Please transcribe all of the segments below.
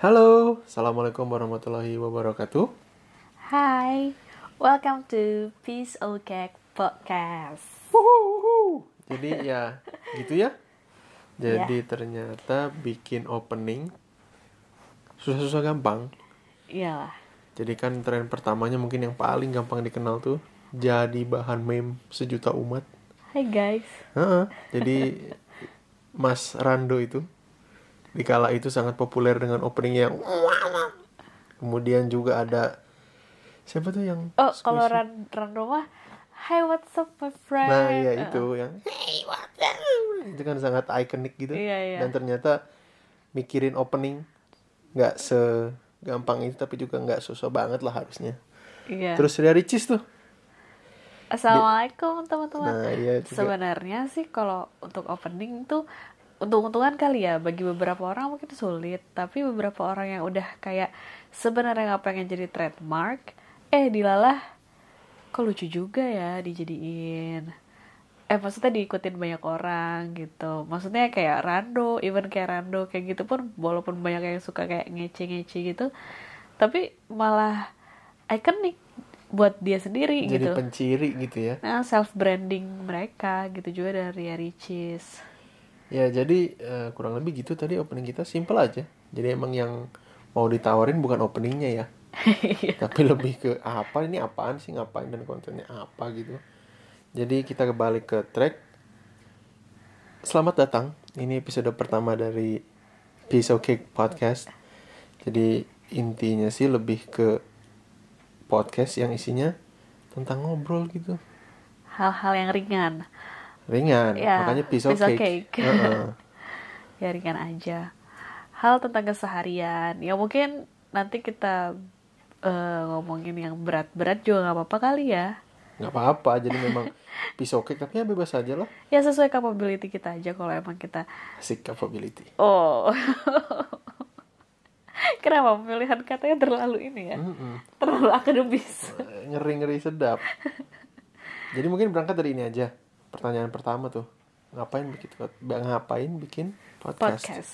Halo, Assalamualaikum warahmatullahi wabarakatuh. Hai, welcome to Peace OK Podcast. Wuhu. Jadi ya gitu ya. Jadi ternyata bikin opening susah-susah gampang. Iyalah. Jadi kan tren pertamanya mungkin yang paling gampang dikenal tuh jadi bahan meme sejuta umat. Hai guys. Heeh, jadi Mas Rando itu di kala itu sangat populer dengan opening yang kemudian juga ada siapa tuh yang Oh, kalau? Ran Rando mah Hai what's up my friend. Nah, iya itu yang hey what the-" itu kan sangat ikonik gitu. Iya, iya. Dan ternyata mikirin opening nggak segampang itu tapi juga nggak susah banget lah harusnya. Iya. Terus Ria Ricis tuh. Assalamualaikum teman-teman. Nah, iya juga. Sebenarnya sih kalau untuk opening tuh untung-untungan kali ya bagi beberapa orang mungkin sulit, tapi beberapa orang yang udah kayak sebenarnya nggak pengen jadi trademark, eh dilalah kok lucu juga ya dijadiin. Eh maksudnya diikutin banyak orang gitu. Maksudnya kayak Rando, even kayak Rando kayak gitu pun walaupun banyak yang suka kayak ngece-ngece gitu, tapi malah ikonik buat dia sendiri Jadi gitu. penciri gitu ya. Nah, self branding mereka gitu juga dari Ricis. Ya jadi eh, kurang lebih gitu tadi opening kita simple aja. Jadi emang yang mau ditawarin bukan openingnya ya. Tapi lebih ke apa ini apaan sih ngapain dan kontennya apa gitu. Jadi kita kembali ke track. Selamat datang. Ini episode pertama dari Piece of Cake Podcast. Jadi intinya sih lebih ke podcast yang isinya tentang ngobrol gitu. Hal-hal yang ringan. Ringan, Ya, makanya piece of cake. cake. Heeh. Ya ringan aja. Hal tentang keseharian. Ya mungkin nanti kita eh, ngomongin yang berat-berat juga nggak apa-apa kali ya. nggak apa-apa jadi memang pisau cake tapi ya bebas aja lah Ya sesuai capability kita aja kalau emang kita asik capability Oh. Kenapa pemilihan katanya terlalu ini ya? Mm-mm. Terlalu akademis. ngeri ngeri sedap jadi mungkin berangkat dari ini aja pertanyaan pertama tuh ngapain bikin ngapain bikin podcast, podcast.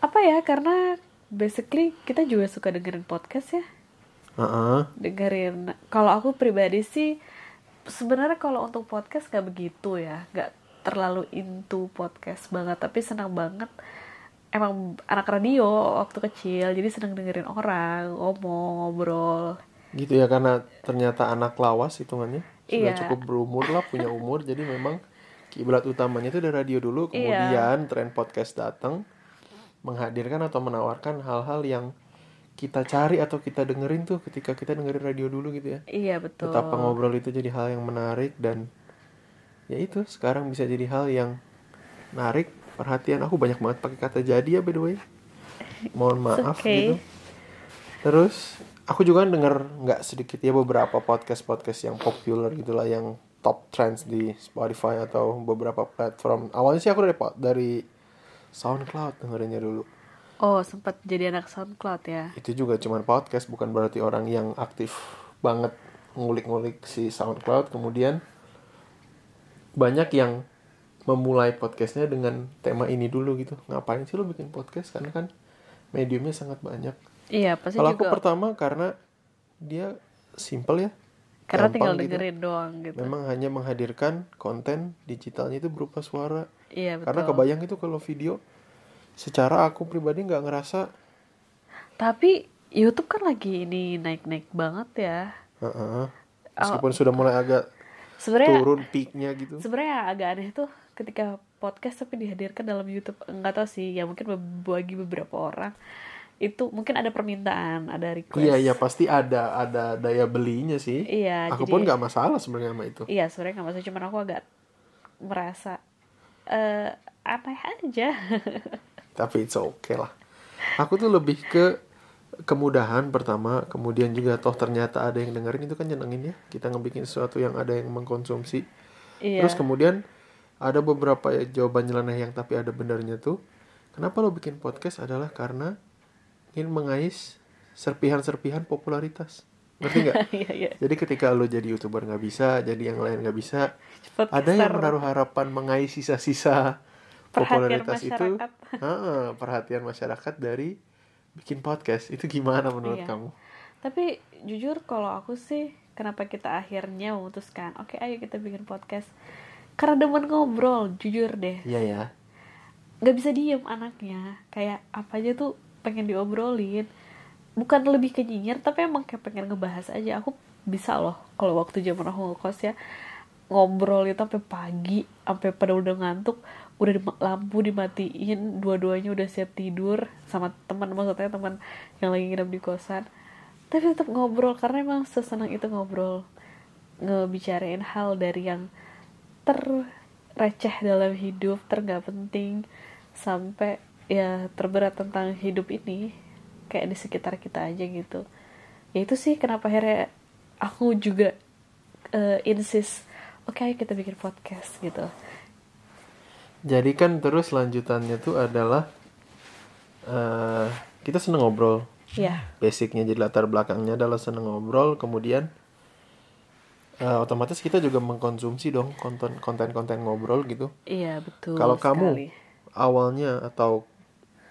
Apa ya? Karena basically kita juga suka dengerin podcast ya. Heeh. Dengerin. Kalau aku pribadi sih sebenarnya kalau untuk podcast gak begitu ya, gak terlalu into podcast banget. Tapi senang banget. Emang anak radio waktu kecil, jadi senang dengerin orang ngomong, ngobrol. gitu ya karena ternyata anak lawas hitungannya sudah Iya. cukup berumur lah punya umur jadi memang kiblat utamanya itu dari radio dulu Iya. kemudian tren podcast datang menghadirkan atau menawarkan hal-hal yang kita cari atau kita dengerin tuh ketika kita dengerin radio dulu gitu ya Iya betul. betapa ngobrol itu jadi hal yang menarik dan ya itu sekarang bisa jadi hal yang menarik perhatian aku banyak banget pakai kata jadi ya by the way mohon maaf okay. gitu terus aku juga denger nggak sedikit ya beberapa podcast podcast yang populer gitulah yang top trends di Spotify atau beberapa platform. Awalnya sih aku dari dari SoundCloud dengerinnya dulu. Oh, sempat jadi anak SoundCloud ya. itu juga cuman podcast bukan berarti orang yang aktif banget ngulik-ngulik si SoundCloud. Kemudian banyak yang memulai podcastnya dengan tema ini dulu gitu. Ngapain sih lo bikin podcast? Karena kan mediumnya sangat banyak Iya, pasti kalau aku pertama karena dia simple ya Karena tinggal gitu. dengerin doang gitu. memang hanya menghadirkan konten digitalnya itu berupa suara Iya, betul. karena kebayang itu kalau video secara aku pribadi nggak ngerasa Tapi YouTube kan lagi ini naik-naik banget ya. Heeh. Meskipun sudah mulai agak Sebenarnya turun peaknya gitu. sebenarnya agak aneh tuh ketika podcast tapi dihadirkan dalam YouTube. Enggak tahu sih, ya mungkin bagi beberapa orang itu mungkin ada permintaan, ada request. Iya iya pasti ada ada daya belinya sih. Iya, Aku jadi- pun nggak masalah sebenarnya sama itu. Iya, sebenarnya nggak masalah, cuman aku agak merasa eh aneh aja. Tapi it's okay lah. Aku tuh lebih ke kemudahan pertama, kemudian juga toh ternyata ada yang dengerin itu kan nyenengin ya. Kita ngebikin sesuatu yang ada yang mengkonsumsi. iya. Terus kemudian ada beberapa jawaban nyeleneh yang tapi ada benernya tuh. Kenapa lo bikin podcast adalah karena ingin mengais serpihan-serpihan popularitas. Ngerti nggak? Iya, iya. Jadi ketika lo jadi youtuber nggak bisa, jadi yang lain nggak bisa, Podcaster. ada yang menaruh harapan mengais sisa-sisa popularitas itu. Heeh, perhatian masyarakat dari bikin podcast itu gimana menurut Iya. kamu Tapi jujur kalau aku sih kenapa kita akhirnya memutuskan oke ayo kita bikin podcast karena demen ngobrol jujur deh iya ya nggak bisa diem anaknya kayak apa aja tuh pengen diobrolin. Bukan lebih ke nyinyir tapi emang kayak pengen ngebahas aja. Aku bisa loh kalau waktu zaman aku ngekos ya ngobrol itu sampai pagi sampai pada udah ngantuk udah lampu dimatiin dua-duanya udah siap tidur sama teman maksudnya teman yang lagi nginep di kosan. Tapi tetap ngobrol karena emang sesenang itu ngobrol. Ngebicarain hal dari yang terreceh dalam hidup ter nggak penting sampai ya terberat tentang hidup ini kayak di sekitar kita aja gitu. Ya itu sih kenapa akhirnya aku juga eh, insist oke ayo kita bikin podcast gitu. Jadi kan terus lanjutannya tuh adalah eh kita seneng ngobrol. Ya basicnya jadi latar belakangnya adalah seneng ngobrol kemudian eh, otomatis kita juga mengkonsumsi dong konten konten konten ngobrol gitu. Iya betul kalau kamu awalnya atau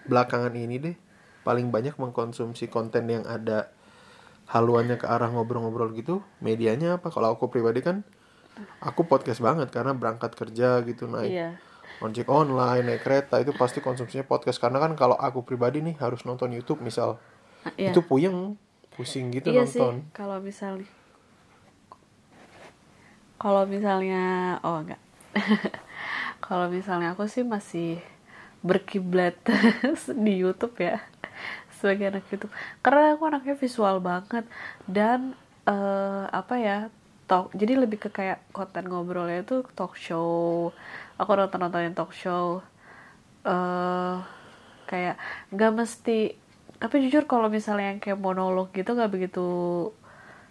belakangan ini deh paling banyak mengkonsumsi konten yang ada haluannya ke arah ngobrol-ngobrol gitu medianya apa? Kalau aku pribadi kan aku podcast banget karena berangkat kerja gitu naik iya. ojek online naik kereta itu pasti konsumsinya podcast. Karena kan kalau aku pribadi nih harus nonton YouTube misal. Ah, iya. itu puyeng pusing gitu iya sih nonton. kalau misalnya kalau misalnya oh enggak. Kalau misalnya aku sih masih berkiblat di YouTube ya sebagai anak YouTube. Karena aku anaknya visual banget dan eh, apa ya talk jadi lebih ke kayak konten ngobrolnya itu talk show. Aku nonton nontonin talk show eh kayak nggak mesti tapi jujur kalau misalnya yang kayak monolog gitu nggak begitu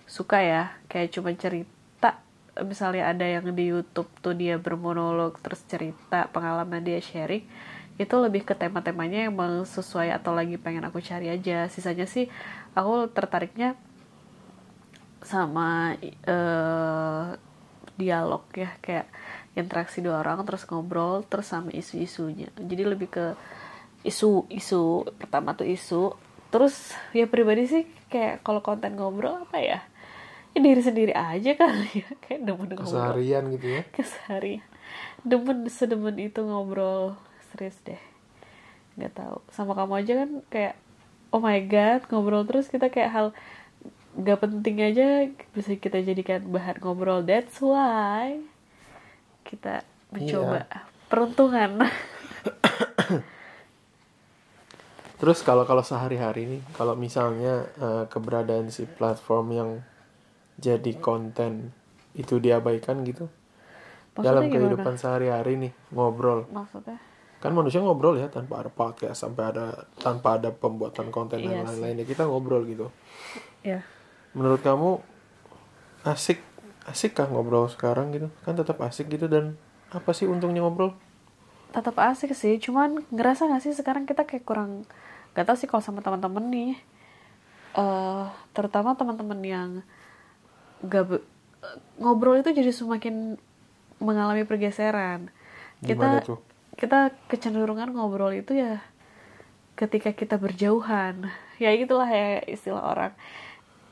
suka ya. Kayak cuma cerita misalnya ada yang di YouTube tuh dia bermonolog terus cerita pengalaman dia sharing itu lebih ke tema-temanya yang emang sesuai atau lagi pengen aku cari aja. Sisanya sih aku tertariknya sama eh, dialog ya. Kayak interaksi dua orang terus ngobrol terus sama isu-isunya. Jadi lebih ke isu-isu pertama tuh isu. Terus ya pribadi sih kayak kalau konten ngobrol apa ya ya diri sendiri aja kali ya. Kayak demen ngobrol. Keseharian gitu ya? Keseharian. Demen sedemen itu ngobrol serius deh. Nggak tahu. Sama kamu aja kan kayak oh my god ngobrol terus kita kayak hal nggak penting aja bisa kita jadikan bahan ngobrol. That's why kita mencoba peruntungan. Terus kalau kalau sehari-hari nih, kalau misalnya eh, keberadaan si platform yang jadi konten itu diabaikan gitu Maksudnya dalam kehidupan sehari-hari nih ngobrol. Maksudnya kan manusia ngobrol ya tanpa ada podcast sampai ada tanpa ada pembuatan konten Iya dan sih. lain-lain ya kita ngobrol gitu. Ya menurut kamu asik asik kah ngobrol sekarang gitu? Kan tetap asik gitu dan apa sih untungnya ngobrol? Tetap asik sih cuman ngerasa gak sih sekarang kita kayak kurang gak tau sih kalau sama teman-teman nih eh terutama teman-teman yang gak be- ngobrol itu jadi semakin mengalami pergeseran. Gimana kita tuh? Kita kecenderungan ngobrol itu ya ketika kita berjauhan. Ya itulah ya istilah orang.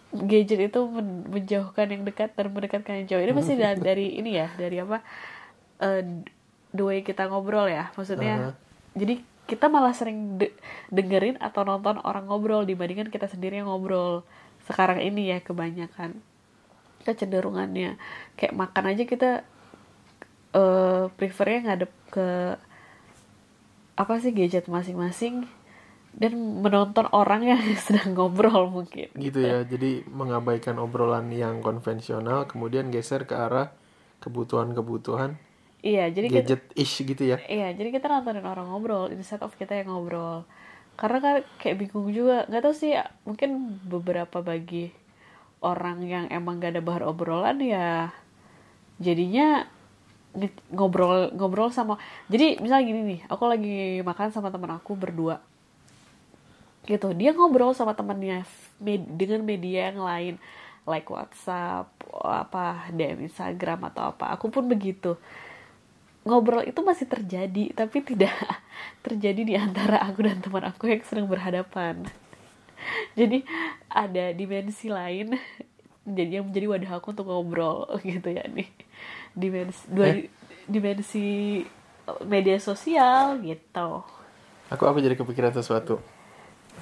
Gadget itu men- menjauhkan yang dekat dan mendekatkan yang jauh. Ini pasti da- dari ini ya dari apa eh, the way kita ngobrol ya. Maksudnya Aha. jadi kita malah sering de- dengerin atau nonton orang ngobrol dibandingkan kita sendiri yang ngobrol sekarang ini ya kebanyakan. Kecenderungannya. Kayak makan aja kita eh prefernya ngadep ke apa sih gadget masing-masing dan menonton orang yang sedang ngobrol mungkin gitu ya jadi mengabaikan obrolan yang konvensional kemudian geser ke arah kebutuhan-kebutuhan. Iya jadi kita, gadget ish gitu ya. Iya jadi kita nontonin orang ngobrol instead of kita yang ngobrol. Karena kan kayak bingung juga. Nggak tahu sih mungkin beberapa bagi orang yang emang gak ada bahan obrolan ya jadinya ngobrol ngobrol sama jadi misalnya gini nih aku lagi makan sama teman aku berdua. Gitu dia ngobrol sama temannya med- dengan media yang lain like WhatsApp apa DM Instagram atau apa aku pun begitu. Ngobrol itu masih terjadi tapi tidak terjadi di antara aku dan teman aku yang sedang berhadapan. Jadi ada dimensi lain jadi yang menjadi wadah aku untuk ngobrol gitu ya nih dimensi dua Eh? dimensi media sosial gitu Aku aku jadi kepikiran sesuatu.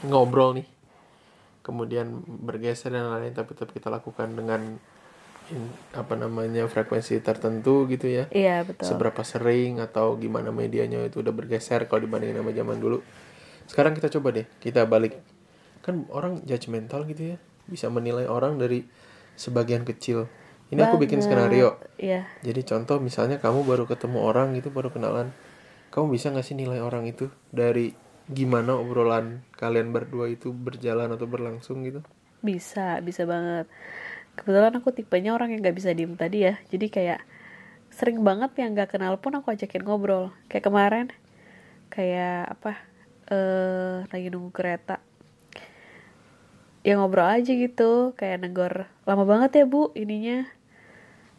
Ngobrol nih. Kemudian bergeser dan lain-lain tapi tetap kita lakukan dengan in- apa namanya frekuensi tertentu gitu ya. iya betul Seberapa sering atau gimana medianya itu udah bergeser kalau dibandingin sama zaman dulu. Sekarang kita coba deh, kita balik. Kan orang judgmental gitu ya. Bisa menilai orang dari sebagian kecil. Ini aku bikin Banget. skenario. iya Jadi contoh misalnya kamu baru ketemu orang gitu baru kenalan, kamu bisa nggak sih nilai orang itu dari gimana obrolan kalian berdua itu berjalan atau berlangsung gitu? bisa bisa banget kebetulan aku tipenya orang yang nggak bisa diem tadi ya jadi kayak sering banget yang nggak kenal pun aku ajakin ngobrol kayak kemarin kayak apa eh lagi nunggu kereta ya ngobrol aja gitu kayak negor lama banget ya bu ininya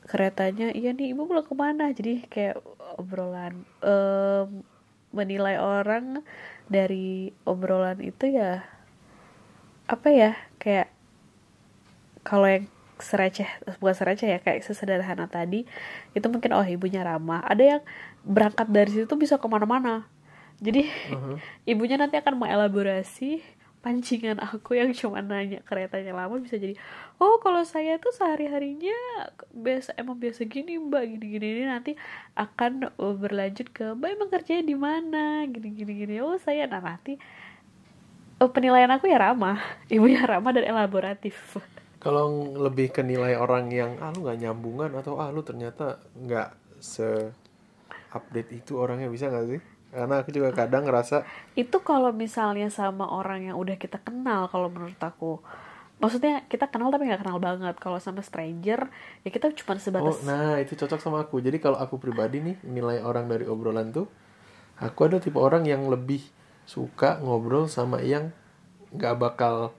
keretanya iya nih ibu pulang ke mana? Jadi kayak obrolan em, menilai orang dari obrolan itu ya apa ya kayak kalau yang sereceh bukan sereceh ya kayak sesederhana tadi itu mungkin oh ibunya ramah. Ada yang berangkat dari situ tuh bisa ke mana-mana. Jadi ibunya nanti akan mengelaborasi pancingan aku yang cuma nanya keretanya lama bisa jadi oh kalau saya tuh sehari harinya biasa emang biasa gini mbak gini gini ini nanti akan uh, berlanjut ke mbak emang kerjanya di mana? Gini gini gini. Oh saya. Nah nanti uh, penilaian aku ya ramah. Ibunya ramah dan elaboratif. Kalau lebih ke nilai orang yang ah lu nggak nyambungan atau ah lu ternyata nggak se update itu orangnya bisa nggak sih? Karena aku juga kadang ngerasa itu kalau misalnya sama orang yang udah kita kenal kalau menurut aku maksudnya kita kenal tapi nggak kenal banget kalau sama stranger ya kita cuma oh sebatas nah itu cocok sama aku. Jadi kalau aku pribadi nih nilai orang dari obrolan tuh, aku ada tipe orang yang lebih suka ngobrol sama yang nggak bakal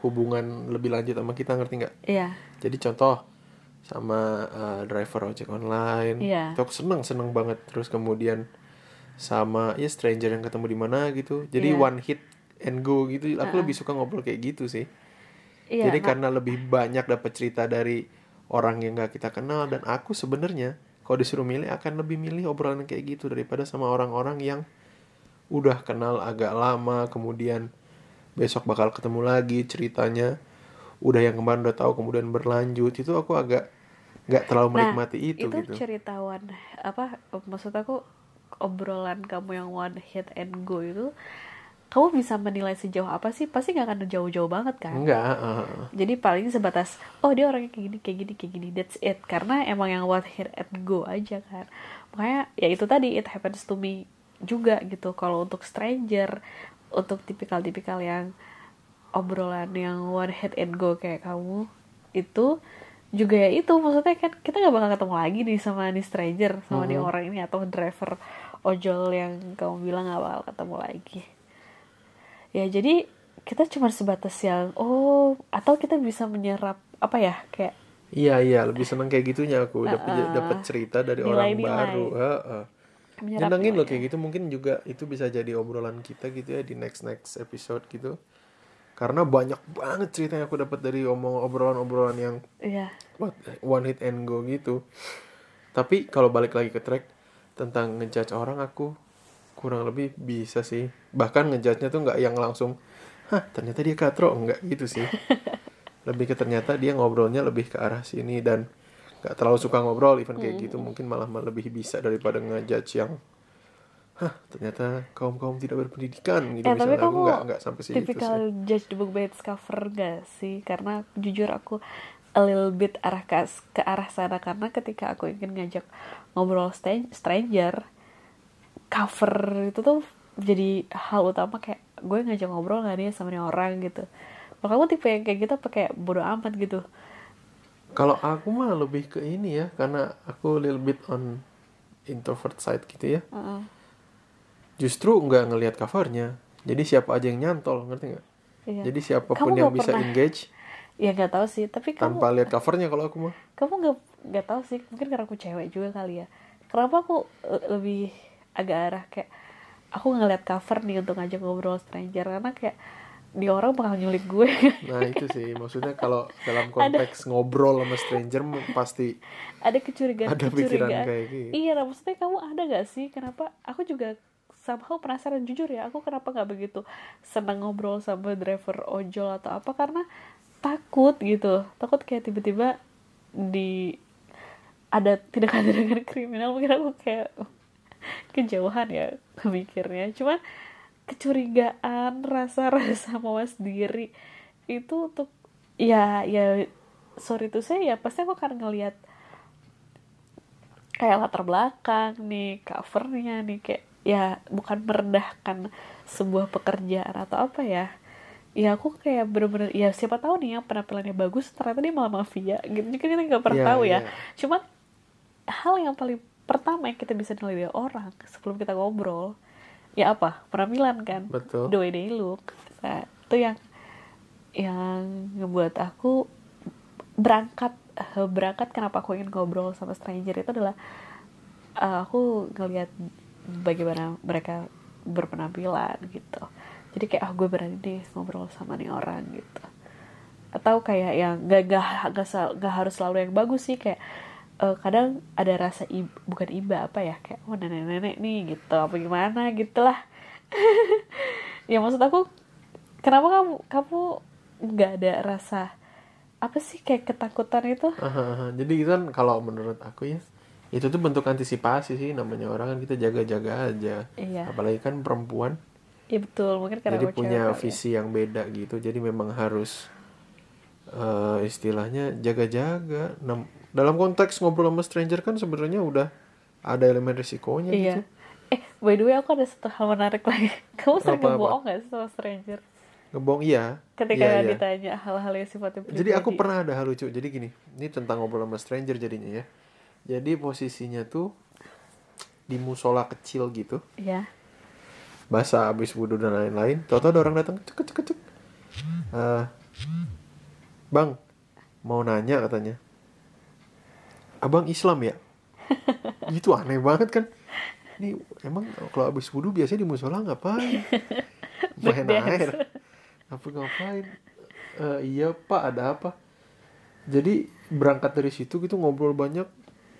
hubungan lebih lanjut sama kita ngerti nggak? iya Jadi contoh sama uh, driver ojek online, Iya. aku seneng seneng banget. Terus kemudian sama ya stranger yang ketemu di mana gitu. Jadi Iya. one hit and go gitu. Aku lebih suka ngobrol kayak gitu sih. iya Jadi nah, karena lebih banyak dapat cerita dari orang yang gak kita kenal dan aku sebenarnya kalau disuruh milih akan lebih milih obrolan kayak gitu daripada sama orang-orang yang udah kenal agak lama kemudian besok bakal ketemu lagi ceritanya udah yang kemarin udah tahu kemudian berlanjut itu aku agak nggak terlalu menikmati itu, itu gitu ceritawan apa maksud aku obrolan kamu yang one hit and go itu kamu bisa menilai sejauh apa sih? Pasti nggak akan jauh-jauh banget kan? Enggak uh, jadi paling sebatas oh dia orangnya kayak gini kayak gini kayak gini that's it. Karena emang yang one hit and go aja kan. Makanya ya itu tadi it happens to me juga gitu. Kalau untuk stranger untuk tipikal-tipikal yang obrolan yang one hit and go kayak kamu itu juga ya itu. Maksudnya kan kita nggak bakal ketemu lagi nih sama nih stranger sama nih orang ini atau driver ojol yang kamu bilang bakal ketemu lagi ya jadi kita cuma sebatas yang oh atau kita bisa menyerap apa ya kayak iya iya lebih seneng kayak gitunya aku dapat Uh-uh. dapat cerita dari orang Nilai-nilai. baru Heeh. menyerap Nyenengin loh nilai. kayak gitu mungkin juga itu bisa jadi obrolan kita gitu ya di next next episode gitu karena banyak banget cerita yang aku dapat dari omong obrolan-obrolan yang iya what, one hit and go gitu tapi kalau balik lagi ke track tentang ngejudge orang aku kurang lebih bisa sih. Bahkan ngejudge-nya tuh nggak yang langsung hah ternyata dia katro. Enggak gitu sih. Lebih ke ternyata dia ngobrolnya lebih ke arah sini dan nggak terlalu suka ngobrol even kayak gitu. Mungkin malah lebih bisa daripada ngejudge yang hah ternyata kaum kaum tidak berpendidikan. Gitu Eh, tapi misalnya. Aku kamu nggak nggak sampai tipikal sih. judge the book by its cover gak sih? Karena jujur aku a little bit arah ke, ke arah sana karena ketika aku ingin ngajak ngobrol stra- stranger cover itu tuh jadi hal utama kayak gue ngajak ngobrol gak nih sama nih orang gitu kalau kamu tipe yang kayak gitu apa kayak bodo amat gitu Kalau aku mah lebih ke ini ya, karena aku little bit on introvert side gitu ya. Heeh. Justru nggak ngelihat covernya. Jadi siapa aja yang nyantol, ngerti nggak? Iya. Jadi siapa pun Kamu yang bisa pernah- engage ya nggak tahu sih tapi kamu tanpa lihat covernya kalau aku mah. kamu nggak nggak tahu sih mungkin karena aku cewek juga kali ya. Kenapa aku eh, lebih agak arah kayak aku ngeliat cover nih untuk ngajak ngobrol stranger karena kayak di orang bakal nyulik gue. Nah itu sih maksudnya kalau dalam konteks ngobrol sama stranger pasti ada kecurigaan Ada pikiran kecurigaan. kayak gitu. iya nah, maksudnya kamu ada gak sih? Kenapa? Aku juga somehow penasaran jujur ya aku kenapa nggak begitu senang ngobrol sama driver ojol atau apa? Karena takut gitu. Takut kayak tiba-tiba di ada tindakan-tindakan kriminal. Mungkin aku kayak kejauhan ya mikirnya. Cuman kecurigaan rasa-rasa mawas diri itu untuk ya ya sorry tuh saya ya pasti aku akan ngelihat kayak latar belakang nih covernya nih kayak ya bukan merendahkan sebuah pekerjaan atau apa ya ya aku kayak bener-bener ya siapa tahu nih yang penampilannya bagus ternyata dia malah mafia. Gitu jadi kita nggak pernah Iya, tahu ya. iya. cuman hal yang paling pertama yang kita bisa nilai dari orang sebelum kita ngobrol ya apa? Penampilan kan? Betul. the way they look. Nah, itu yang yang ngebuat aku berangkat eh, berangkat kenapa aku ingin ngobrol sama stranger itu adalah eh, aku ngelihat bagaimana mereka berpenampilan gitu jadi kayak ah gue berani deh ngobrol sama nih orang gitu atau kayak yang gak gak gak, gak harus selalu yang bagus sih kayak eh, kadang ada rasa ib, bukan iba apa ya kayak oh nenek-nenek nih gitu apa gimana gitulah ya maksud aku kenapa kamu kamu nggak ada rasa apa sih kayak ketakutan itu Aha, aha. Jadi itu kan kalau menurut aku ya itu tuh bentuk antisipasi sih namanya orang kan kita jaga-jaga aja. Iya. Apalagi kan perempuan ya betul mungkin karena jadi punya ya. visi yang beda gitu. Jadi memang harus eh, istilahnya jaga-jaga. Dalam konteks ngobrol sama stranger kan sebenarnya udah ada elemen risikonya iya gitu. eh by the way aku ada satu hal menarik lagi kamu sering Apa-apa? ngebohong gak sih sama stranger Ngebong iya. ketika Iya, iya. ditanya hal-hal yang sifatnya pribadi Jadi aku pernah ada hal lucu. Jadi gini, ini tentang ngobrol sama stranger jadinya ya. Jadi posisinya tuh di musola kecil gitu. ya basah habis wudhu dan lain-lain. Tau-tau ada orang datang cek cek cek. Eh, bang mau nanya katanya. Abang Islam ya? Gitu aneh banget kan. Ini emang kalau habis wudhu biasanya di musola ngapain? Main air. Apa ngapain? "Eh, iya pak ada apa? Jadi berangkat dari situ gitu ngobrol banyak.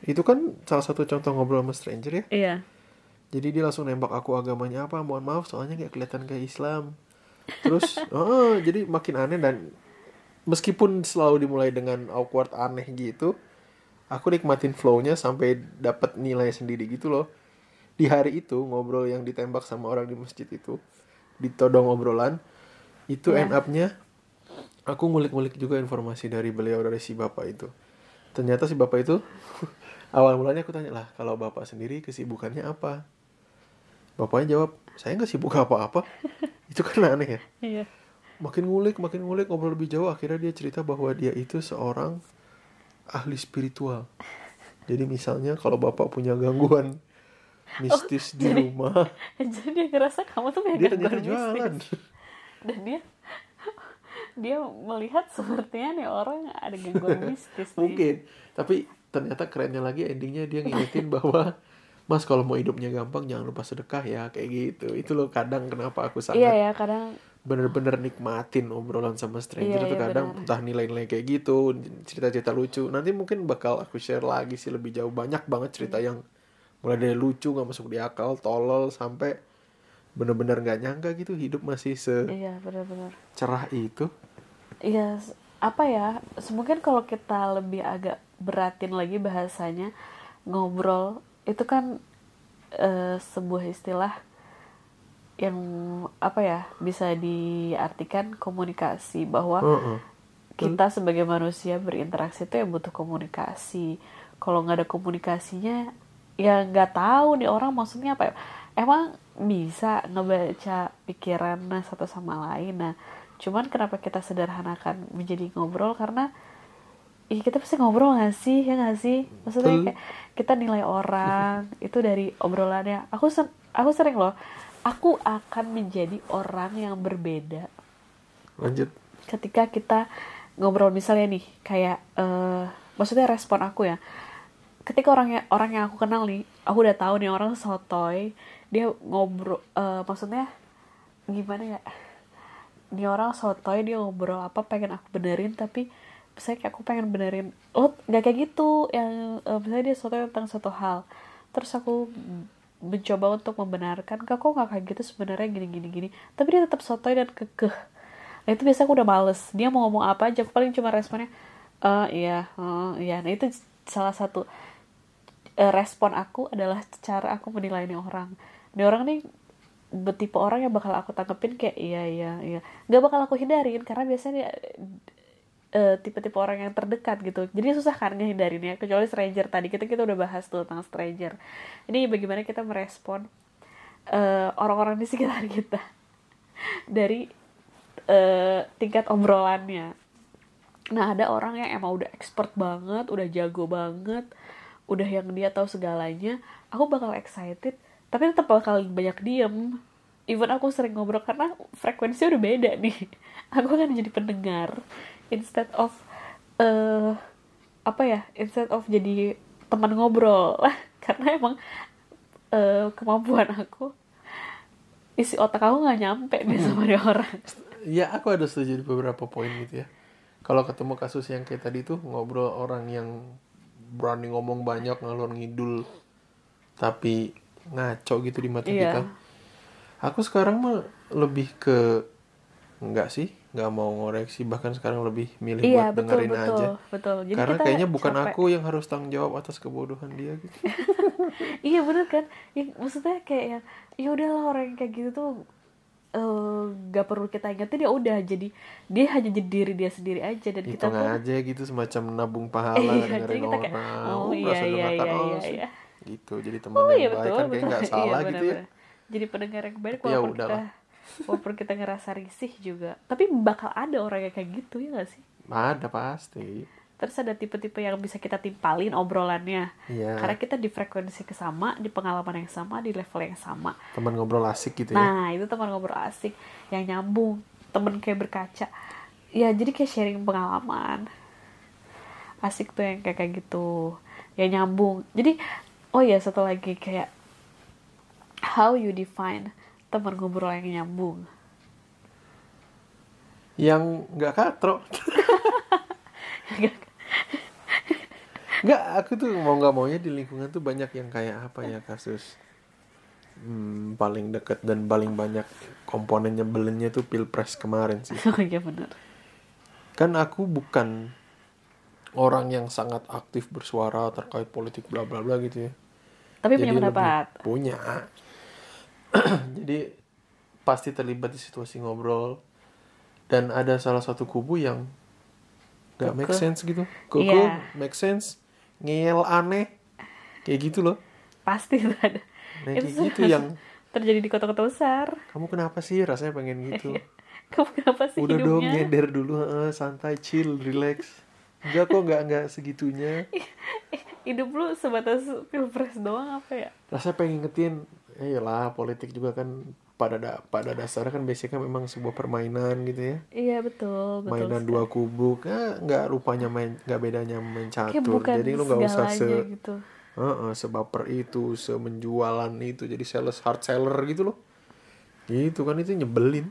Itu kan salah satu contoh ngobrol sama stranger ya? Iya jadi dia langsung nembak aku agamanya apa mohon maaf soalnya nggak kelihatan kayak Islam. Terus oh, jadi makin aneh dan meskipun selalu dimulai dengan awkward aneh gitu aku nikmatin flownya sampai dapat nilai sendiri gitu loh. Di hari itu ngobrol yang ditembak sama orang di masjid itu ditodong obrolan itu Iya. end up-nya aku ngulik-ngulik juga informasi dari beliau dari si bapak itu. Ternyata si bapak itu awal mulanya aku tanya lah kalau bapak sendiri kesibukannya apa bapaknya jawab saya nggak sibuk apa-apa. Itu kan aneh ya. Iya. Makin ngulik makin ngulik ngobrol lebih jauh akhirnya dia cerita bahwa dia itu seorang ahli spiritual. Jadi misalnya kalau bapak punya gangguan mistis di Oh, jadi- rumah jadi dia ngerasa kamu tuh punya dia gangguan jualan mistis. dan dia dia melihat sepertinya nih orang ada gangguan mistis nih. mungkin. Tapi ternyata kerennya lagi endingnya dia ngingetin bahwa mas kalau mau hidupnya gampang jangan lupa sedekah ya kayak gitu itu loh kadang kenapa aku sangat iya ya kadang bener-bener nikmatin obrolan sama stranger Iya, itu iya, kadang benar. entah nilai-nilai kayak gitu cerita-cerita lucu nanti mungkin bakal aku share lagi sih lebih jauh banyak banget cerita Hmm. yang mulai dari lucu nggak masuk di akal tolol sampai bener-bener nggak nyangka gitu hidup masih secerah iya benar-benar itu Iya, apa ya? Mungkin kalau kita lebih agak beratin lagi bahasanya ngobrol itu kan eh, sebuah istilah yang apa ya bisa diartikan komunikasi bahwa Heeh. kita sebagai manusia berinteraksi itu ya butuh komunikasi. Kalau nggak ada komunikasinya, ya nggak tahu nih orang maksudnya apa. ya. Emang bisa ngebaca pikiran satu sama lain. Nah, cuman kenapa kita sederhanakan menjadi ngobrol karena Ih, kita pasti ngobrol gak sih? Ya gak sih? Maksudnya kayak kita nilai orang itu dari obrolannya. Aku sen- aku sering loh. Aku akan menjadi orang yang berbeda lanjut ketika kita ngobrol misalnya nih kayak eh maksudnya respon aku ya ketika orangnya orang yang aku kenal nih aku udah tahu nih orang sotoy dia ngobrol eh, maksudnya gimana ya ini orang sotoy dia ngobrol apa pengen aku benerin tapi misalnya kayak aku pengen benerin lo nggak kayak gitu. Yang uh, misalnya dia sotoy tentang suatu hal terus aku mencoba untuk membenarkan kak kok nggak kayak gitu sebenarnya? Gini gini gini. Tapi dia tetap sotoy dan kekeh. Nah itu biasa aku udah males. Dia mau ngomong apa aja aku paling cuma responnya eh iya uh, iya. Nah itu salah satu uh, respon aku adalah cara aku menilai ini orang. Ini orang nih betipe orang yang bakal aku tanggepin kayak iya iya iya. Nggak bakal aku hindarin karena biasanya uh, tipe-tipe orang yang terdekat gitu. Jadi susah kan ngehindarinnya kecuali stranger. Tadi kita kita udah bahas tuh tentang stranger. Ini bagaimana kita merespon uh, orang-orang di sekitar kita dari uh, tingkat obrolannya. Nah ada orang yang emang udah expert banget udah jago banget udah yang dia tahu segalanya. Aku bakal excited tapi tetap bakal banyak diem. Even aku sering ngobrol karena frekuensi udah beda nih. Aku akan jadi pendengar instead of uh, apa ya instead of jadi teman ngobrol. Karena emang uh, kemampuan aku isi otak aku nggak nyampe nih sama dia orang. Ya aku ada setuju di beberapa poin gitu ya. Kalau ketemu kasus yang kayak tadi tuh ngobrol orang yang berani ngomong banyak ngalor ngidul tapi ngaco gitu di mata Iya. kita. Aku sekarang mah lebih ke enggak sih nggak mau ngoreksi bahkan sekarang lebih milih iya buat betul dengerin betul aja. betul. Jadi karena kita kayaknya bukan capek. aku yang harus tanggung jawab atas kebodohan dia gitu. Iya bener kan? Ya, maksudnya kayak ya udahlah orang yang kayak gitu tuh eh, gak perlu kita ingetin ya udah. Jadi dia hanya jadi diri dia sendiri aja dan kita hitung tuh aja gitu semacam nabung pahala Iya, dengerin kita kayak, orang. Oh, Oh, iya, iya, iya, iya, iya. gitu jadi teman oh yang iya baik betul kan kayak nggak salah iya, gitu ya. benar-benar. jadi pendengar yang baik ya walaupun kita udahlah. Walaupun kita ngerasa risih juga tapi bakal ada orang yang kayak gitu ya gak sih ada pasti terus ada tipe-tipe yang bisa kita timpalin obrolannya Iya. karena kita di frekuensi kesama di pengalaman yang sama di level yang sama teman ngobrol asik gitu ya Nah, itu teman ngobrol asik yang nyambung, temen kayak berkaca. Ya, jadi kayak sharing pengalaman. Asik tuh yang kayak kayak gitu. Ya nyambung. Jadi, oh ya satu lagi kayak how you define teman ngobrol yang nyambung. yang nggak katro nggak aku tuh mau nggak maunya di lingkungan tuh banyak yang kayak apa ya kasus hmm, paling deket dan paling banyak komponen nyebelinnya tuh pilpres kemarin sih oh iya benar. kan aku bukan orang yang sangat aktif bersuara terkait politik bla bla bla gitu ya Tapi punya Jadi lebih- pendapat. punya jadi pasti terlibat di situasi ngobrol dan ada salah satu kubu yang nggak make sense gitu koko Iya. make sense ngeyel aneh kayak gitu loh Pasti ada. nah Itu kayak gitu salah- yang terjadi di kota-kota besar. kamu kenapa sih rasanya pengen gitu Kamu kenapa sih udah dong hidupnya? nyender dulu santai chill relax enggak kok nggak nggak segitunya Hidup lu sebatas pilpres doang apa ya? rasanya pengen ngetin eh lah politik juga kan pada da pada dasarnya kan basicnya memang sebuah permainan gitu ya Iya betul, betul. mainan sekali. dua kubu kan nggak rupanya main nggak bedanya main catur bukan jadi lu nggak usah se gitu. Heeh, sebaper itu semenjualan itu jadi sales hard seller gitu loh gitu kan itu nyebelin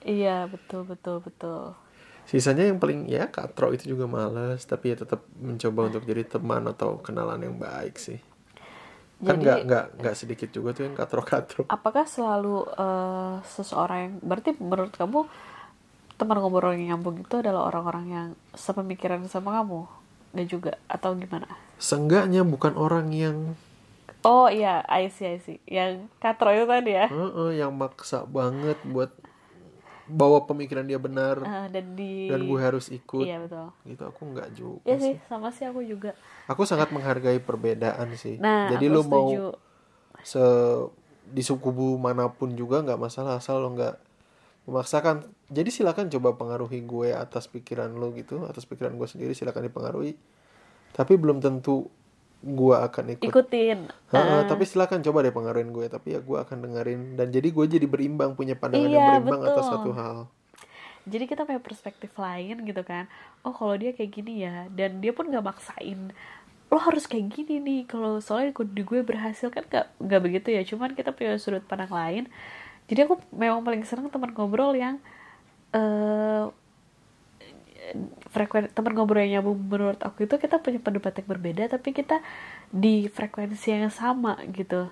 Iya betul betul betul. sisanya yang paling ya katro itu juga males tapi ya tetap mencoba untuk jadi teman atau kenalan yang baik sih kan nggak nggak nggak sedikit juga tuh yang katro katro Apakah selalu eh, seseorang yang berarti menurut kamu teman ngobrol yang nyambung itu adalah orang-orang yang sepemikiran sama kamu? Gak juga atau gimana? Seenggaknya bukan orang yang Oh iya, I see, I see. Yang katro itu tadi ya. Heeh, yang maksa banget buat bawa pemikiran dia benar Eh, dan di dan gue harus ikut. Iya betul. gitu aku nggak juga Iya sih sama sih aku juga. aku sangat menghargai perbedaan sih. Nah, jadi lu mau se di suku mana pun juga nggak masalah asal lo nggak memaksakan. Jadi silakan coba pengaruhi gue atas pikiran lo gitu atas pikiran gue sendiri silakan dipengaruhi. Tapi belum tentu gue akan ikut. Ikutin. Heeh, Eh, tapi silakan coba deh pengaruhin gue tapi ya gue akan dengerin. Dan jadi gue jadi berimbang punya pandangan yang Iya, berimbang atas betul. satu hal. Jadi kita punya perspektif lain gitu kan. Oh kalau dia kayak gini ya dan dia pun nggak maksain lo harus kayak gini nih kalau soalnya di gue berhasil kan nggak nggak begitu ya. Cuman kita punya sudut pandang lain. Jadi aku memang paling seneng teman ngobrol yang eh frekuensi teman ngobrol yang nyambung menurut aku itu kita punya pendapat yang berbeda tapi kita di frekuensi yang sama gitu.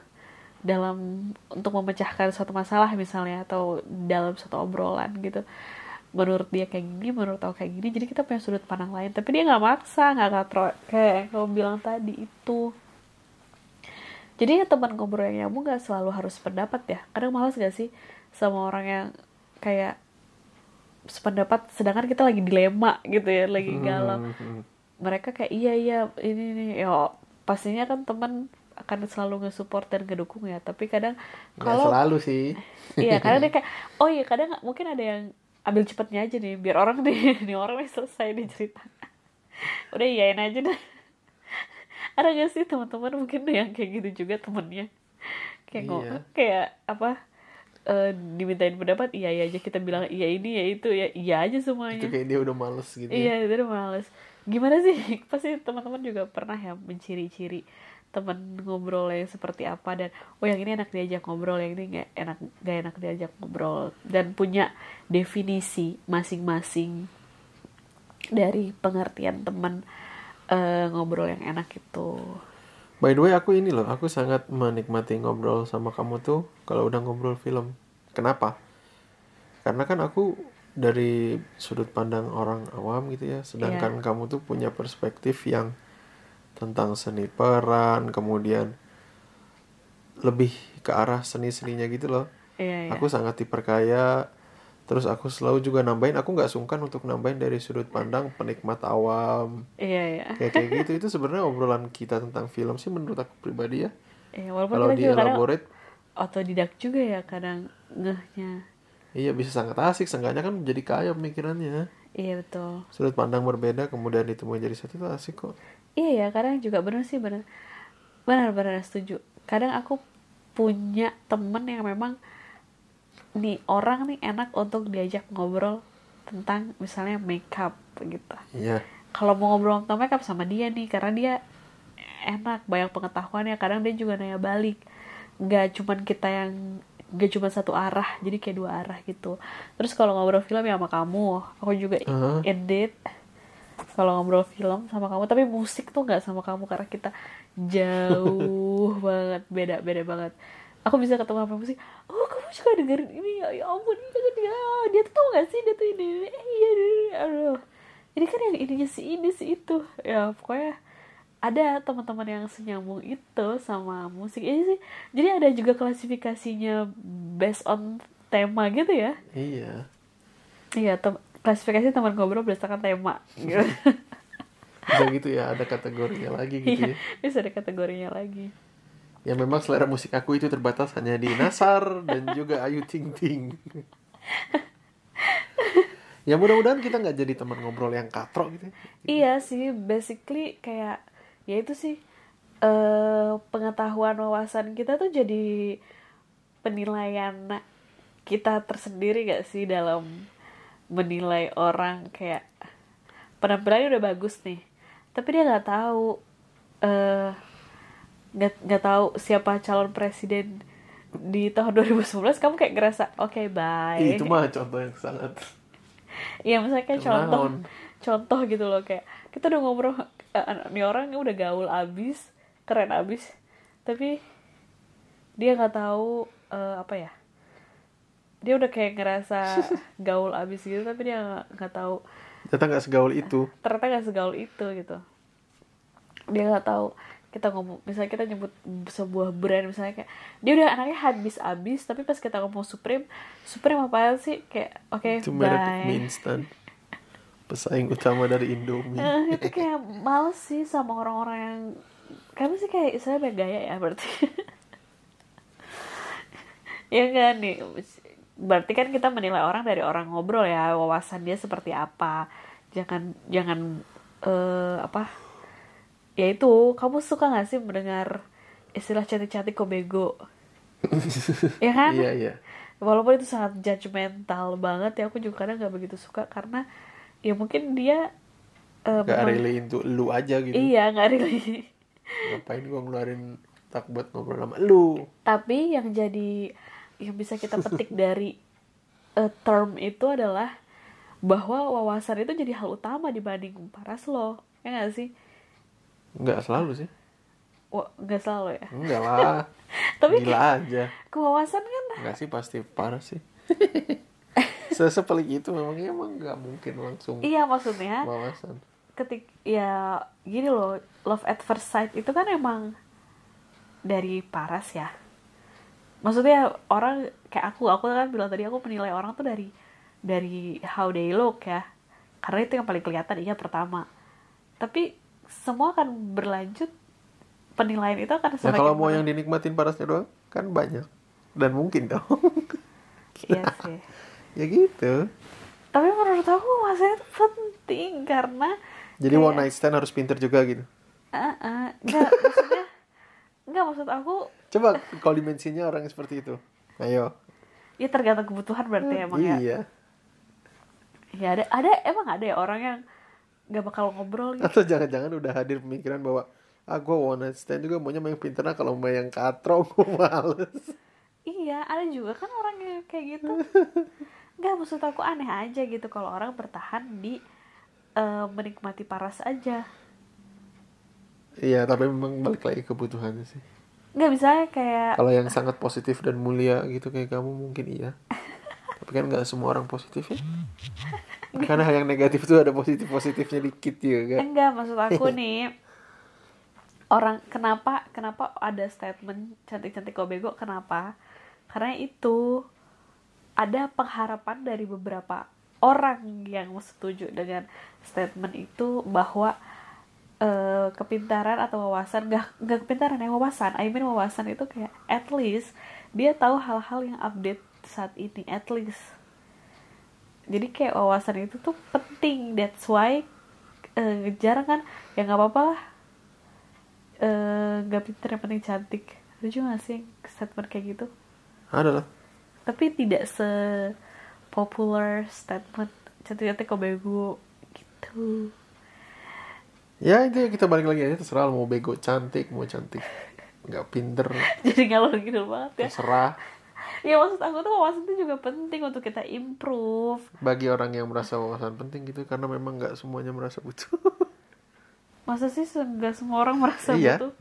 Dalam untuk memecahkan suatu masalah misalnya atau dalam satu obrolan gitu. Menurut dia kayak gini menurut aku kayak gini jadi kita punya sudut pandang lain. Tapi dia nggak maksa nggak katro kayak yang kamu bilang tadi itu. Jadi ya teman ngobrol yang nyambung nggak selalu harus pendapat ya. Kadang males gak sih sama orang yang kayak sependapat sedangkan kita lagi dilema gitu ya lagi galau. Hmm, hmm. mereka kayak iya iya ini nih ya pastinya kan teman akan selalu nge-support dan ngedukung ya tapi kadang kalau selalu sih. Iya kadang dia kayak oh iya kadang mungkin ada yang ambil cepatnya aja nih biar orang nih nih orang nih selesai nih cerita. Udah iyain aja deh ada gak sih teman-teman mungkin yang kayak gitu juga temennya? Kayak Iya. kayak apa eh, dimintain pendapat iya iya aja kita bilang iya ini ya itu ya iya aja semuanya itu kayak dia udah males gitu ya. Iya, itu udah males. Gimana sih? Pasti teman-teman juga pernah ya menciri-ciri teman ngobrol yang seperti apa dan oh yang ini enak diajak ngobrol, yang ini nggak enak nggak enak diajak ngobrol dan punya definisi masing-masing dari pengertian teman eh, ngobrol yang enak itu. By the way, aku ini loh, aku sangat menikmati ngobrol sama kamu tuh kalau udah ngobrol film. Kenapa? Karena kan aku dari sudut pandang orang awam gitu ya, sedangkan kamu tuh punya perspektif yang tentang seni peran, kemudian lebih ke arah seni-seninya gitu loh. Iya, iya. Aku sangat diperkaya, terus aku selalu juga nambahin, aku nggak sungkan untuk nambahin dari sudut pandang penikmat awam, Iya, iya. kayak kayak gitu itu sebenarnya obrolan kita tentang film sih menurut aku pribadi ya Iya, walaupun kalau kita di juga kadang elaborate otodidak juga ya kadang ngehnya. iya bisa sangat asik seenggaknya kan jadi kaya pemikirannya Iya, betul. sudut pandang berbeda kemudian ditemuin jadi satu itu asik kok Iya ya, kadang juga bener sih bener. Benar-benar setuju. Kadang aku punya temen yang memang nih orang nih enak untuk diajak ngobrol tentang misalnya makeup gitu. iya Kalau mau ngobrol tentang makeup sama dia nih, karena dia enak banyak pengetahuannya. Kadang dia juga nanya balik. Gak cuman kita yang gak cuma satu arah, jadi kayak dua arah gitu. Terus kalau ngobrol film ya sama kamu, aku juga Aha. edit kalau ngobrol film sama kamu tapi musik tuh nggak sama kamu karena kita jauh banget beda beda banget aku bisa ketemu sama musik. Oh kamu suka dengerin ini? Ya, ya ampun dia dia dia tuh tau gak sih dia tuh ini, ini. eh iya iya, iya. aduh. Ini kan yang ininya si ini si itu. Ya pokoknya ada teman-teman yang senyambung itu sama musik. Ini sih jadi ada juga klasifikasinya based on tema gitu ya? Iya. Iya tem- klasifikasi teman ngobrol berdasarkan tema. Gitu bisa gitu ya ada kategorinya lagi gitu Iya, ya. bisa ada kategorinya lagi. Ya memang selera musik aku itu terbatas hanya di Nasar dan juga Ayu Ting Ting ya mudah-mudahan kita nggak jadi teman ngobrol yang katrok gitu ya. Iya sih, basically kayak ya itu sih eh pengetahuan wawasan kita tuh jadi penilaian kita tersendiri gak sih dalam menilai orang kayak penampilannya udah bagus nih, tapi dia nggak tahu eh nggak nggak tahu siapa calon presiden di tahun 2019 kamu kayak ngerasa oke bye. Ih, itu mah contoh yang sangat Iya misalnya kayak contoh Kenaon. contoh gitu loh kayak kita udah ngobrol eh, nih orang udah gaul abis keren abis tapi dia nggak tahu eh, apa ya dia udah kayak ngerasa gaul abis gitu tapi dia nggak tahu. Ternyata nggak segaul itu. Ternyata nggak segaul itu gitu. Dia nggak tahu kita ngomong misalnya kita nyebut sebuah brand misalnya kayak dia udah anaknya habis abis tapi pas kita ngomong Supreme Supreme apa sih? Kayak oke itu merek mie instan pesaing utama dari Indomie. Eh, itu kayak males sih sama orang-orang yang kamu sih kayak saya gaya ya berarti. Ya kan nih berarti kan kita menilai orang dari orang ngobrol ya wawasan dia seperti apa. Jangan jangan eh apa ya itu kamu suka gak sih mendengar istilah cantik-cantik kok bego? Ya kan? Iya iya. Walaupun itu sangat judgmental banget ya aku juga kadang nggak begitu suka karena ya mungkin dia Gak memang- relay untuk lu aja gitu. Iya nggak really ngapain gua ngeluarin tak buat ngobrol sama lu? Tapi yang jadi yang bisa kita petik dari eh, term itu adalah bahwa wawasan itu jadi hal utama dibanding paras lo ya nggak sih nggak selalu sih. Wah, nggak selalu ya? Enggak lah. Tapi gila aja. kewawasan kan? Nggak sih pasti parah sih. Sesepelik itu memang emang nggak mungkin langsung iya maksudnya wawasan ketik ya gini loh love at first sight itu kan emang dari paras ya. Maksudnya orang kayak aku aku kan bilang tadi aku menilai orang tuh dari dari how they look ya. Karena itu yang paling kelihatan iya pertama. Tapi semua akan berlanjut penilaian itu akan ya semakin kalau mau yang dinikmatin parasnya doang kan banyak. Dan mungkin dong. Iya sih. Ya gitu. Tapi menurut aku masalah itu penting karena jadi kayak- one night stand harus pinter juga gitu. Ah, ah. nggak maksudnya nggak maksud aku coba kalau dimensinya orang seperti itu. Ayo. Ya tergantung kebutuhan berarti emang ya. iya. Ya ada ada emang ada ya orang yang nggak bakal ngobrol gitu. Atau jangan-jangan udah hadir pemikiran bahwa ah gue one night stand juga maunya main pinter nah kalau mau yang katro gue males. Iya ada juga kan orang yang kayak gitu. Nggak maksud aku aneh aja gitu kalau orang bertahan di eh, menikmati paras aja. Iya tapi memang balik lagi kebutuhannya sih. Nggak bisa kayak kalau yang sangat positif dan mulia gitu kayak kamu mungkin iya tapi kan nggak semua orang positif ya? Karena hal yang negatif tuh ada positif positifnya dikit juga enggak maksud aku nih orang kenapa kenapa ada statement cantik-cantik kok bego? Kenapa? Karena itu ada pengharapan dari beberapa orang yang setuju dengan statement itu bahwa eh, kepintaran atau wawasan nggak nggak kepintaran ya wawasan I mean wawasan itu kayak at least dia tahu hal-hal yang update saat ini at least. Jadi kayak wawasan itu tuh penting. That's why eh, jarang kan ya nggak apa-apa lah. Eh, nggak pinter yang penting cantik. Lucu gak sih statement kayak gitu? Ada lah. Tapi tidak se popular statement cantik-cantik kok bego gitu. Ya itu ya kita balik lagi aja terserah mau bego cantik mau cantik. Nggak pinter. Jadi ngalor gitu banget ya. Terserah ya maksud aku tuh wawasan itu juga penting untuk kita improve. Bagi orang yang merasa wawasan penting gitu karena memang nggak semuanya merasa butuh. Masa sih nggak semua orang merasa Iya. butuh?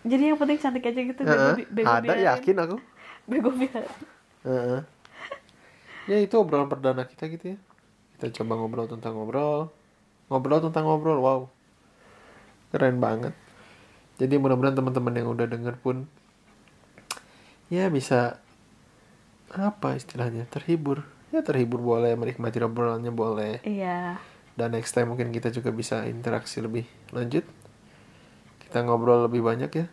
Jadi yang penting cantik aja gitu Heeh. bi- bego ada biarin. yakin aku. Bego biarin. Heeh. ya itu obrolan perdana kita gitu ya. Kita coba ngobrol tentang ngobrol. Ngobrol tentang ngobrol wow. Keren banget. Jadi mudah-mudahan teman-teman yang udah denger pun ya bisa apa istilahnya? Terhibur. Ya terhibur boleh menikmati obrolannya boleh. Iya. Dan next time mungkin kita juga bisa interaksi lebih lanjut. Kita ngobrol lebih banyak ya.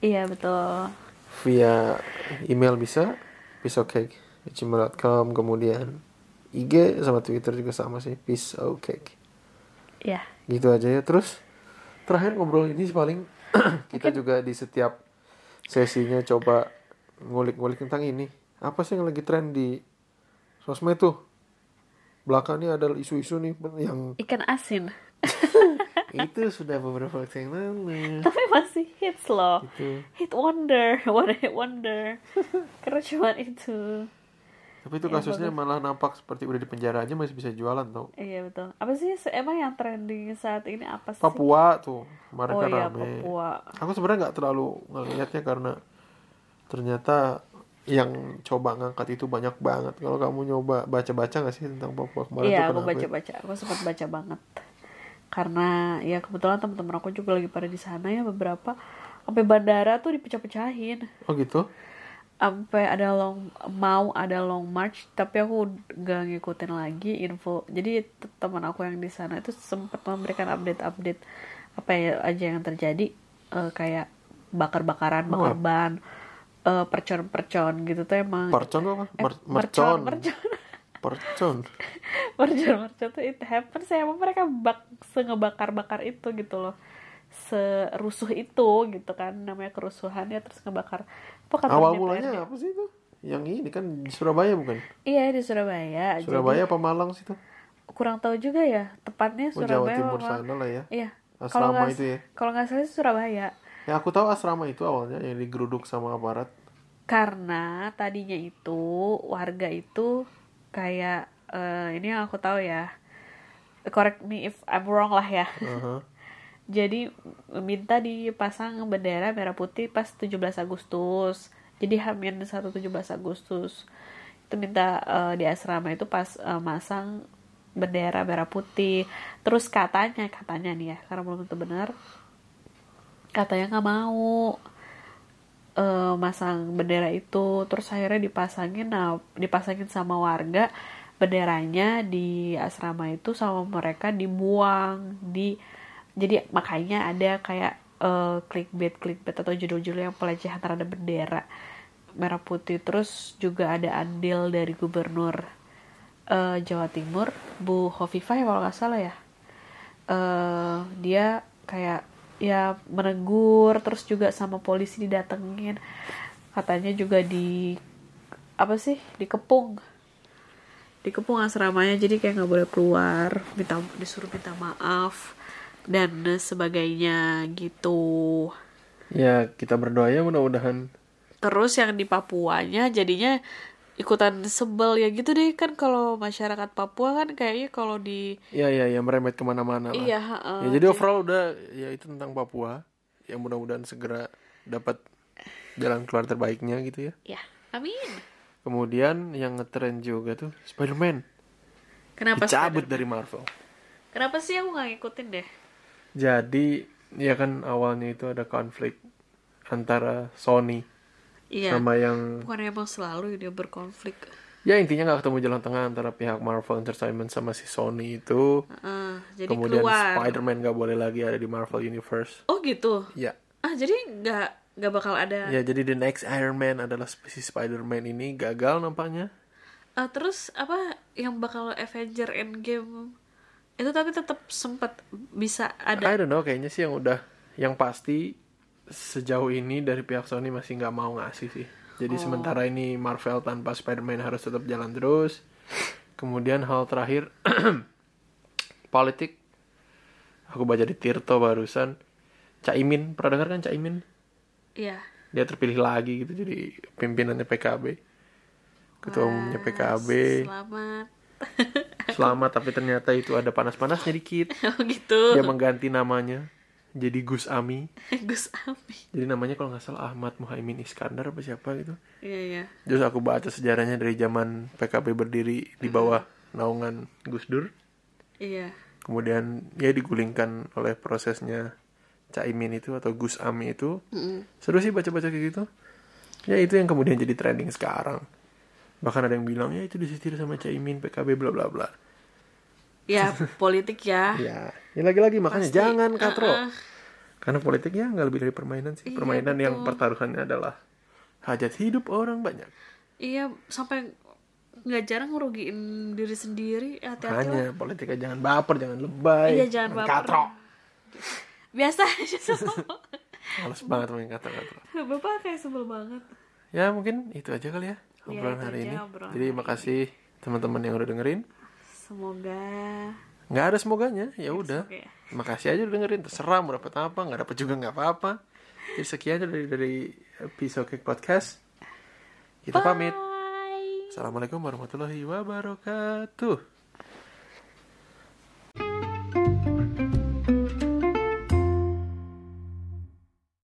Iya betul. Via email bisa pisocake@gmail.com kemudian IG sama Twitter juga sama sih pisocake iya. Gitu aja ya. Terus terakhir ngobrol ini paling kita juga di setiap sesinya coba ngulik-ngulik tentang ini apa sih yang lagi tren di sosmed tuh? Belakangnya ada isu-isu nih yang ikan asin. Itu sudah beberapa waktu yang lalu. Tapi masih hits loh. Itu hit wonder. One hit wonder. Karena cuma itu. Tapi itu Ya, kasusnya malah nampak seperti udah di penjara aja masih bisa jualan tau. Iya betul. Apa sih emang yang trending saat ini apa sih? Papua tuh kemarin oh kan iya rame. Papua. Aku sebenarnya nggak terlalu ngelihatnya karena ternyata yang coba ngangkat itu banyak banget. Kalau kamu nyoba baca-baca nggak sih tentang Papua kemarin iya aku baca-baca. Aku sempat baca banget. Karena ya kebetulan teman-teman aku juga lagi pada di sana ya beberapa. Sampai bandara tuh dipecah-pecahin. Oh gitu? Sampai ada long mau ada long march tapi aku gak ngikutin lagi info. Jadi te- teman aku yang di sana itu sempat memberikan update-update apa ya aja yang terjadi. Eh, kayak bakar-bakaran Oh. bakar ban eh, percon-percon gitu tuh emang. Percon apa? Eh, Mer- mercon mercon. mercon percon. Mercon mercon tuh it happens ya. Emang mereka bak ngebakar-bakar itu gitu loh. Serusuh itu gitu kan namanya kerusuhan ya terus ngebakar. Apa kantor awal mulanya apa sih itu? Yang ini kan di Surabaya bukan? Iya di Surabaya. Surabaya apa Malang sih tuh Jadi kurang tahu juga ya tepatnya oh, Jawa Surabaya. Timur sana lah ya. Iya. Kalau asrama nggak itu ya. kalau nggak salah Surabaya. Ya aku tahu asrama itu awalnya yang digeruduk sama aparat Karena tadinya itu warga itu kayak eh, ini yang aku tahu ya. Correct me if I'm wrong lah ya. Aha. Jadi minta dipasang bendera merah putih pas 17 Agustus. Jadi hamin 1 17 Agustus. Itu minta eh, di asrama itu pas eh, masang bendera merah putih. Terus katanya katanya nih ya, karena belum tentu benar. Katanya nggak mau eh, masang bendera itu. Terus akhirnya dipasangin nah dipasangin sama warga benderanya di asrama itu sama mereka dibuang di jadi makanya ada kayak eh, clickbait clickbait atau judul-judul yang pelecehan terhadap bendera merah putih terus juga ada andil dari gubernur eh, Jawa Timur Bu Hovifah ya kalau nggak salah ya eh dia kayak ya menegur terus juga sama polisi didatengin. Katanya juga di apa sih dikepung. Dikepung asramanya jadi kayak nggak boleh keluar minta disuruh minta maaf dan sebagainya gitu. Ya kita berdoa ya mudah-mudahan. Terus yang di Papuanya jadinya ikutan sebel ya gitu deh kan kalau masyarakat Papua kan kayaknya kalau di ya ya ya merembet ke mana-mana lah. iya heeh. Ya jadi overall udah ya itu tentang Papua yang mudah-mudahan segera dapat jalan keluar terbaiknya gitu ya. ya amin Kemudian yang ngetren juga tuh Spider-Man kenapa dicabut Spider- dari Marvel. kenapa sih aku nggak ngikutin deh Jadi ya kan awalnya itu ada konflik antara Sony iya sama yang bukan emang selalu dia berkonflik ya intinya nggak ketemu jalan tengah antara pihak Marvel Entertainment sama si Sony itu. Heeh, jadi Kemudian keluar Spider-Man nggak boleh lagi ada di Marvel Universe. oh gitu Ya. ah jadi nggak nggak bakal ada Ya jadi the next Iron Man adalah si Spider-Man ini gagal nampaknya. Ah, terus apa yang bakal Avenger Endgame itu tapi tetap sempat bisa I ada don't know kayaknya sih yang udah yang pasti sejauh ini dari pihak Sony masih nggak mau ngasih sih. Jadi sementara ini Marvel tanpa Spider-Man harus tetap jalan terus. Kemudian hal terakhir politik. Aku baca di Tirto barusan Caimin, pernah dengar kan Caimin? Iya. Dia terpilih lagi gitu jadi pimpinannya PKB. Ketua umumnya PKB. Selamat. Selamat tapi ternyata itu ada panas-panasnya dikit. oh gitu. Dia mengganti namanya jadi Gus Ami. Gus Ami. Jadi namanya kalau nggak salah Ahmad Muhaimin Iskandar apa siapa gitu. Iya iya. Terus aku baca sejarahnya dari zaman PKB berdiri di bawah naungan Gus Dur. Iya. Kemudian ya digulingkan oleh prosesnya Caimin itu atau Gus Ami itu. Seru sih baca-baca kayak gitu. Ya itu yang kemudian jadi trending sekarang. Bahkan ada yang bilang ya itu disetir sama Caimin PKB bla bla bla. Ya politik ya. Ya, ya lagi-lagi makanya Pasti. jangan katro. Uh-uh. Karena politik ya nggak lebih dari permainan sih. Iya, permainan yang betul. pertaruhannya adalah hajat hidup orang banyak. Iya sampai nggak jarang ngerugiin diri sendiri. Hati-hati lah. Hanya politiknya jangan baper, jangan lebay. Iya jangan baper. Katro. Biasa aja Males banget main katro-katro. Bapak kayak sebel banget. Ya mungkin itu aja kali ya Iya, obrolan itu hari aja ini. obrolan Jadi makasih teman-teman yang udah dengerin. Semoga Nggak ada semoganya, ya udah. oke. Makasih aja udah dengerin. Terserah mau dapat apa, nggak dapat juga nggak apa-apa. Jadi sekian dari dari Pisau Cake Podcast. Kita pamit. Bye. Assalamualaikum warahmatullahi wabarakatuh.